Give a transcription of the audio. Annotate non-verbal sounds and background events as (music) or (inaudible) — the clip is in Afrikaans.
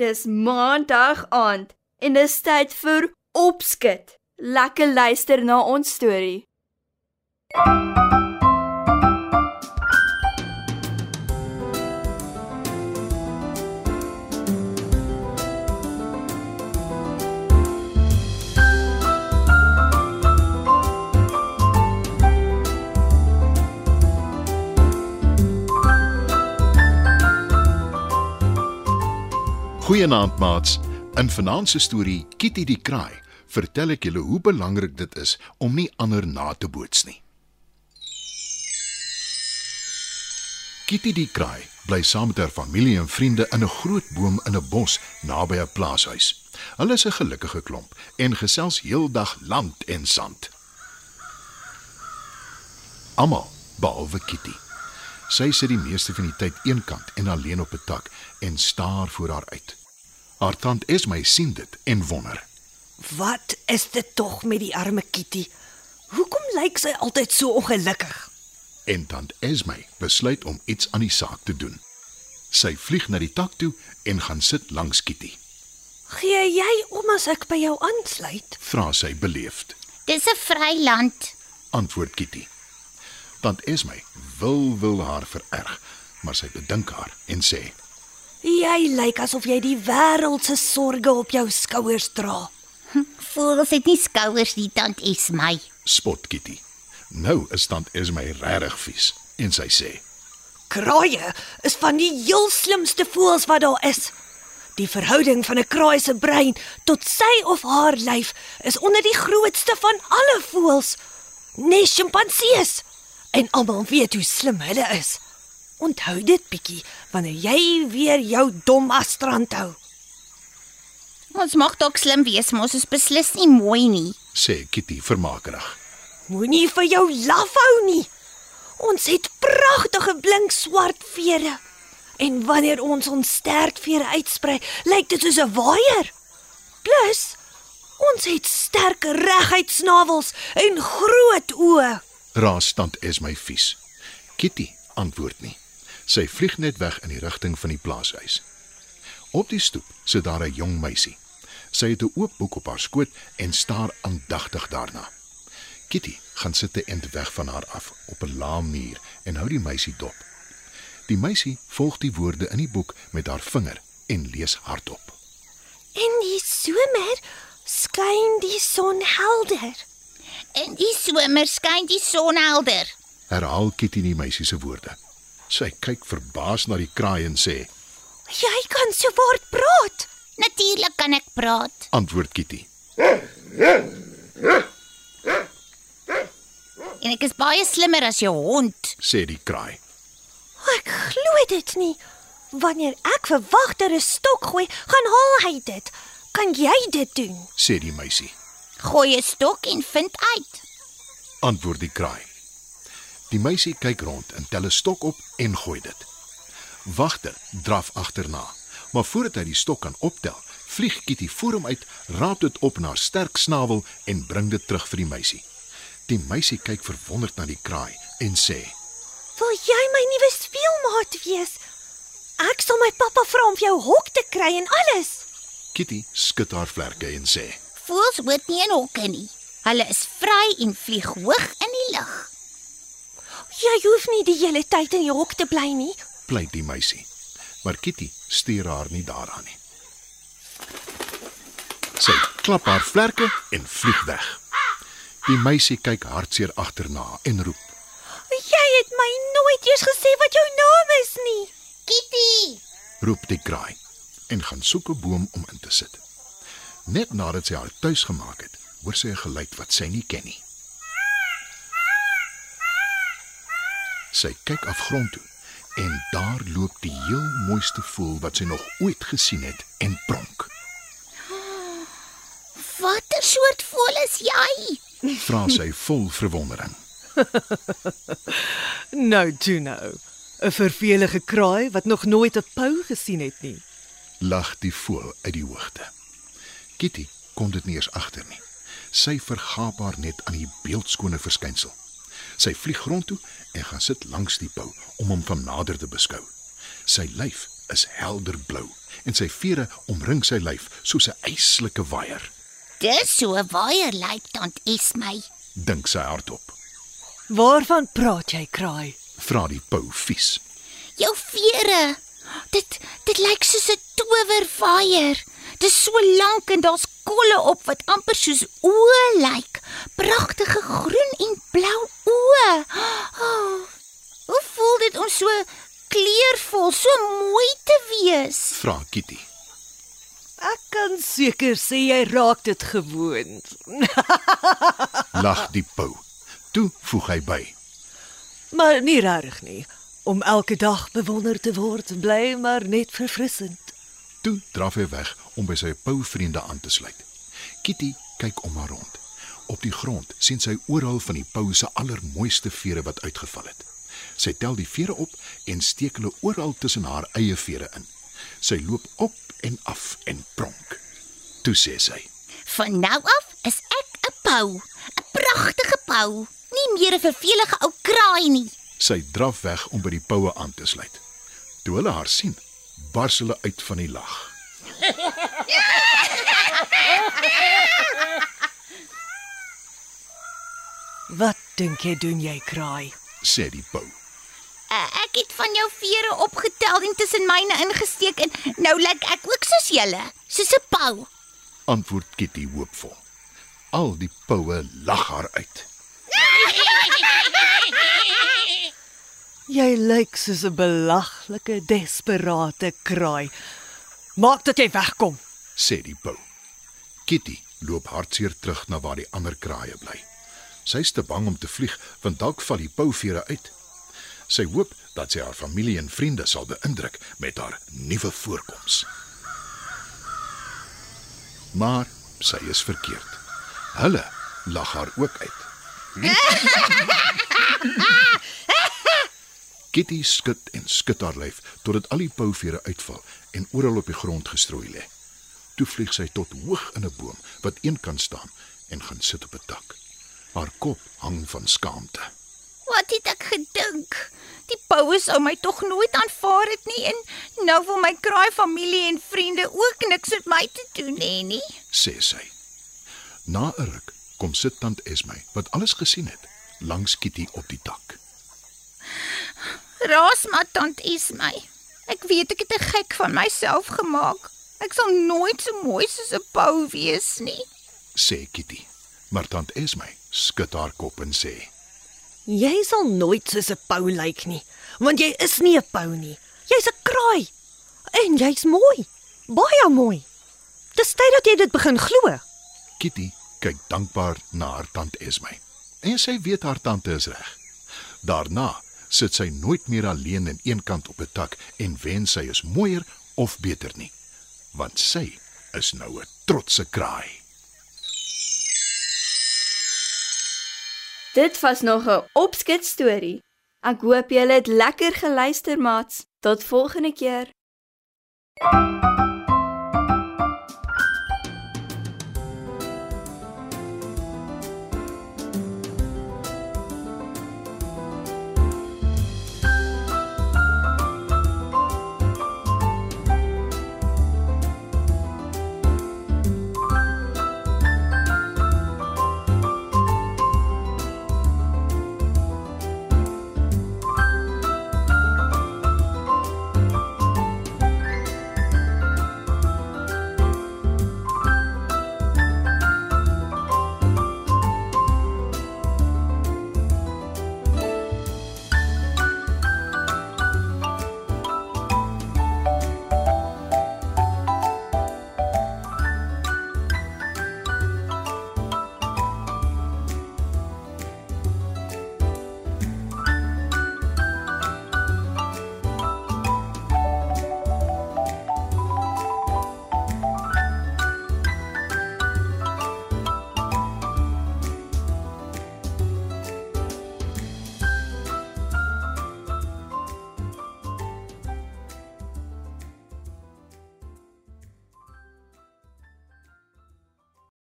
Dis maandag aand en dis tyd vir opskud. Lekker luister na ons storie. Goeienaand maats. In vanaand se storie Kitty die kraai, vertel ek julle hoe belangrik dit is om nie ander na te boots nie. Kitty die kraai bly saam met haar familie en vriende in 'n groot boom in 'n bos naby 'n plaashuis. Hulle is 'n gelukkige klomp en gesels heeldag land en sand. Almal behalwe Kitty. Sy sit die meeste van die tyd eenkant en alleen op 'n tak en staar voor haar uit. Haar tant Esme sien dit en wonder. Wat is dit tog met die arme Kitty? Hoekom lyk sy altyd so ongelukkig? En tant Esme besluit om iets aan die saak te doen. Sy vlieg na die tak toe en gaan sit langs Kitty. Gee jy om as ek by jou aansluit? Vra sy beleefd. Dis 'n vryland. Antwoord Kitty. Tant Esme wil wil haar vererg, maar sy bedink haar en sê: Jy lyk asof jy die wêreld se sorges op jou skouers dra. Voels dit nie skouers nie, tant Esmy. "Spot Kitty." Nou is tant Esme regtig vies en sy sê: Kraaie is van die heel slimste voëls wat daar is. Die verhouding van 'n kraai se brein tot sy of haar lyf is onder die grootste van alle voëls, nes sjimpansees. En almal weet hoe slim hulle is. Onthou dit bietjie wanneer jy weer jou dom astrand hou. Ons mag dalk slim wees, maar ons is beslis nie mooi nie. sê Kitty vermakerig. Moenie vir jou laf hou nie. Ons het pragtige blink swart vere. En wanneer ons ons stertvere uitsprei, lyk dit soos 'n waaier. Plus, ons het sterk reguit snavels en groot oë. Raas tant Esme vies. Kitty antwoord nie. Sy vlieg net weg in die rigting van die plaashuis. Op die stoep sit daar 'n jong meisie. Sy het 'n oop boek op haar skoot en staar aandagtig daarna. Kitty gaan sit 'n end weg van haar af op 'n lae muur en hou die meisie dop. Die meisie volg die woorde in die boek met haar vinger en lees hardop. In die somer skyn die son helder. In die somer skyn die son helder. Herhaal Kitty die meisie se woorde. Sy kyk verbaas na die kraai en sê: Jy kan so woord praat. Natuurlik kan ek praat. "Antwoord Kitty." En ek is baie slimmer as jou hond. sê die kraai. Ek glo dit nie. Wanneer ek vir wagter 'n stok gooi, gaan haal hy dit. Kan jy dit doen? sê die meisie. Gooi 'n stok en vind uit. Antwoord die kraai. Die meisie kyk rond en tel 'n stok op en gooi dit. Wagter draf agterna, maar voordat hy die stok kan optel, vlieg Kitty voor hom uit, raap dit op na haar sterk snavel en bring dit terug vir die meisie. Die meisie kyk verwonderd na die kraai en sê: Wil jy my nuwe speelmaat wees? Ek sal my pappa vra om vir jou hok te kry en alles. Kitty skud haar vlerke en sê: Voels hoort nie in hokke nie. Hulle is vry en vlieg hoog in die lug. Jy hoef nie die hele tyd in jou hok te bly nie. pleit die meisie. Maar Kitty stuur haar nie daaraan nie. Sy klap haar vlerke en vlieg weg. Die meisie kyk hartseer agterna en roep: Jy het my nooit eers gesê wat jou naam is nie. Kitty, roep die kraai en gaan soek 'n boom om in te sit. Net nadat sy haar tuis gemaak het, hoor sy 'n geluid wat sy nie ken nie. Sy kyk afgrond toe en daar loop die heel mooiste voël wat sy nog ooit gesien het en pronk. watter soort voël is jy? Vra sy vol verwondering. (laughs) Nou toe nou. 'n Vervelige kraai wat nog nooit 'n pou gesien het nie. Lag die voël uit die hoogte. Kitty kon dit nie eens agter nie. Sy vergaap haar net aan die beeldskone verskynsel. Sy vlieg grond toe en gaan sit langs die pou om hom van nader te beskou. Sy lyf is helderblou en sy vere omring sy lyf soos 'n yslike waier. Dis so 'n waier lyk tant Esmy. Dink sy hardop. Waarvan praat jy, kraai? Vra die pou vies. Jou vere. Dit dit lyk soos 'n towerwaier. Dis so lank en daar's kolle op wat amper soos oë lyk. Pragtige groen en blou oë. Oh, (gasps) hoe voel dit om so kleurvol, so mooi te wees? Vra Kitty. Ek kan seker sê jy raak dit gewoond. (laughs) Lag die pou. Toe voeg hy by. Maar nie regtig nie. Om elke dag bewonder te word, bly maar net verfrissend. Toe draf hy weg om by sy pouvriende aan te sluit. Kitty kyk om haar rond. Op die grond sien sy oral van die pou se allermooiste vere wat uitgeval het. Sy tel die vere op en steek hulle oral tussen haar eie vere in. Sy loop op en af en pronk. Toe sê sy: Van nou af is ek 'n pou, 'n pragtige pou, nie meer 'n vervelige ou kraai nie. Sy draf weg om by die poue aan te sluit. Toe hulle haar sien, bars hulle uit van die lag. Wat dink jy doen jy, kraai? sê die pou. Uh, ek het van jou vere opgetel en tussen myne ingesteek en nou lyk ek ook soos julle, soos 'n pou. Antwoord Kitty hoopvol. Al die poue lag haar uit. (laughs) Jy lyk soos 'n belaglike desperate kraai. Maak dat jy wegkom. sê die pou. Kitty loop hartseer terug na waar die ander kraaie bly. Sy's te bang om te vlieg want dalk val die pouvere uit. Sy hoop dat sy haar familie en vriende sal beïndruk met haar nuwe voorkoms. Maar sy is verkeerd. Hulle lag haar ook uit. (laughs) (laughs) (laughs) Kitty skud en skud haar lyf totdat al die pouvere uitval en oral op die grond gestrooi lê. Toe vlieg sy tot hoog in 'n boom wat eenkant staan en gaan sit op 'n tak. Haar kop hang van skaamte. Wat het ek gedink? Die poue sou my tog nooit aanvaar het nie en nou wil my kraai familie en vriende ook niks met my te doen hê nie. sê sy. Na 'n ruk kom sit tant Esmy wat alles gesien het langs Kitty op die tak. Raas maar tant Esmy. Ek weet ek het 'n gek van myself gemaak. Ek sal nooit so mooi soos 'n pou wees nie. sê Kitty. Maar tant Esmy skud haar kop en sê: Jy sal nooit soos 'n pou lyk nie, want jy is nie 'n pou nie. Jy's 'n kraai. En jy's mooi. Baie mooi. Dis tyd dat jy dit begin glo. Kitty kyk dankbaar na haar tant Esmy. En sy weet haar tante is reg. Daarna sit sy nooit meer alleen in een kant op 'n tak en wens sy is mooier of beter nie, want sy is nou 'n trotse kraai. Dit was nog 'n opskets storie. Ek hoop julle het lekker geluister, maats. Tot volgende keer.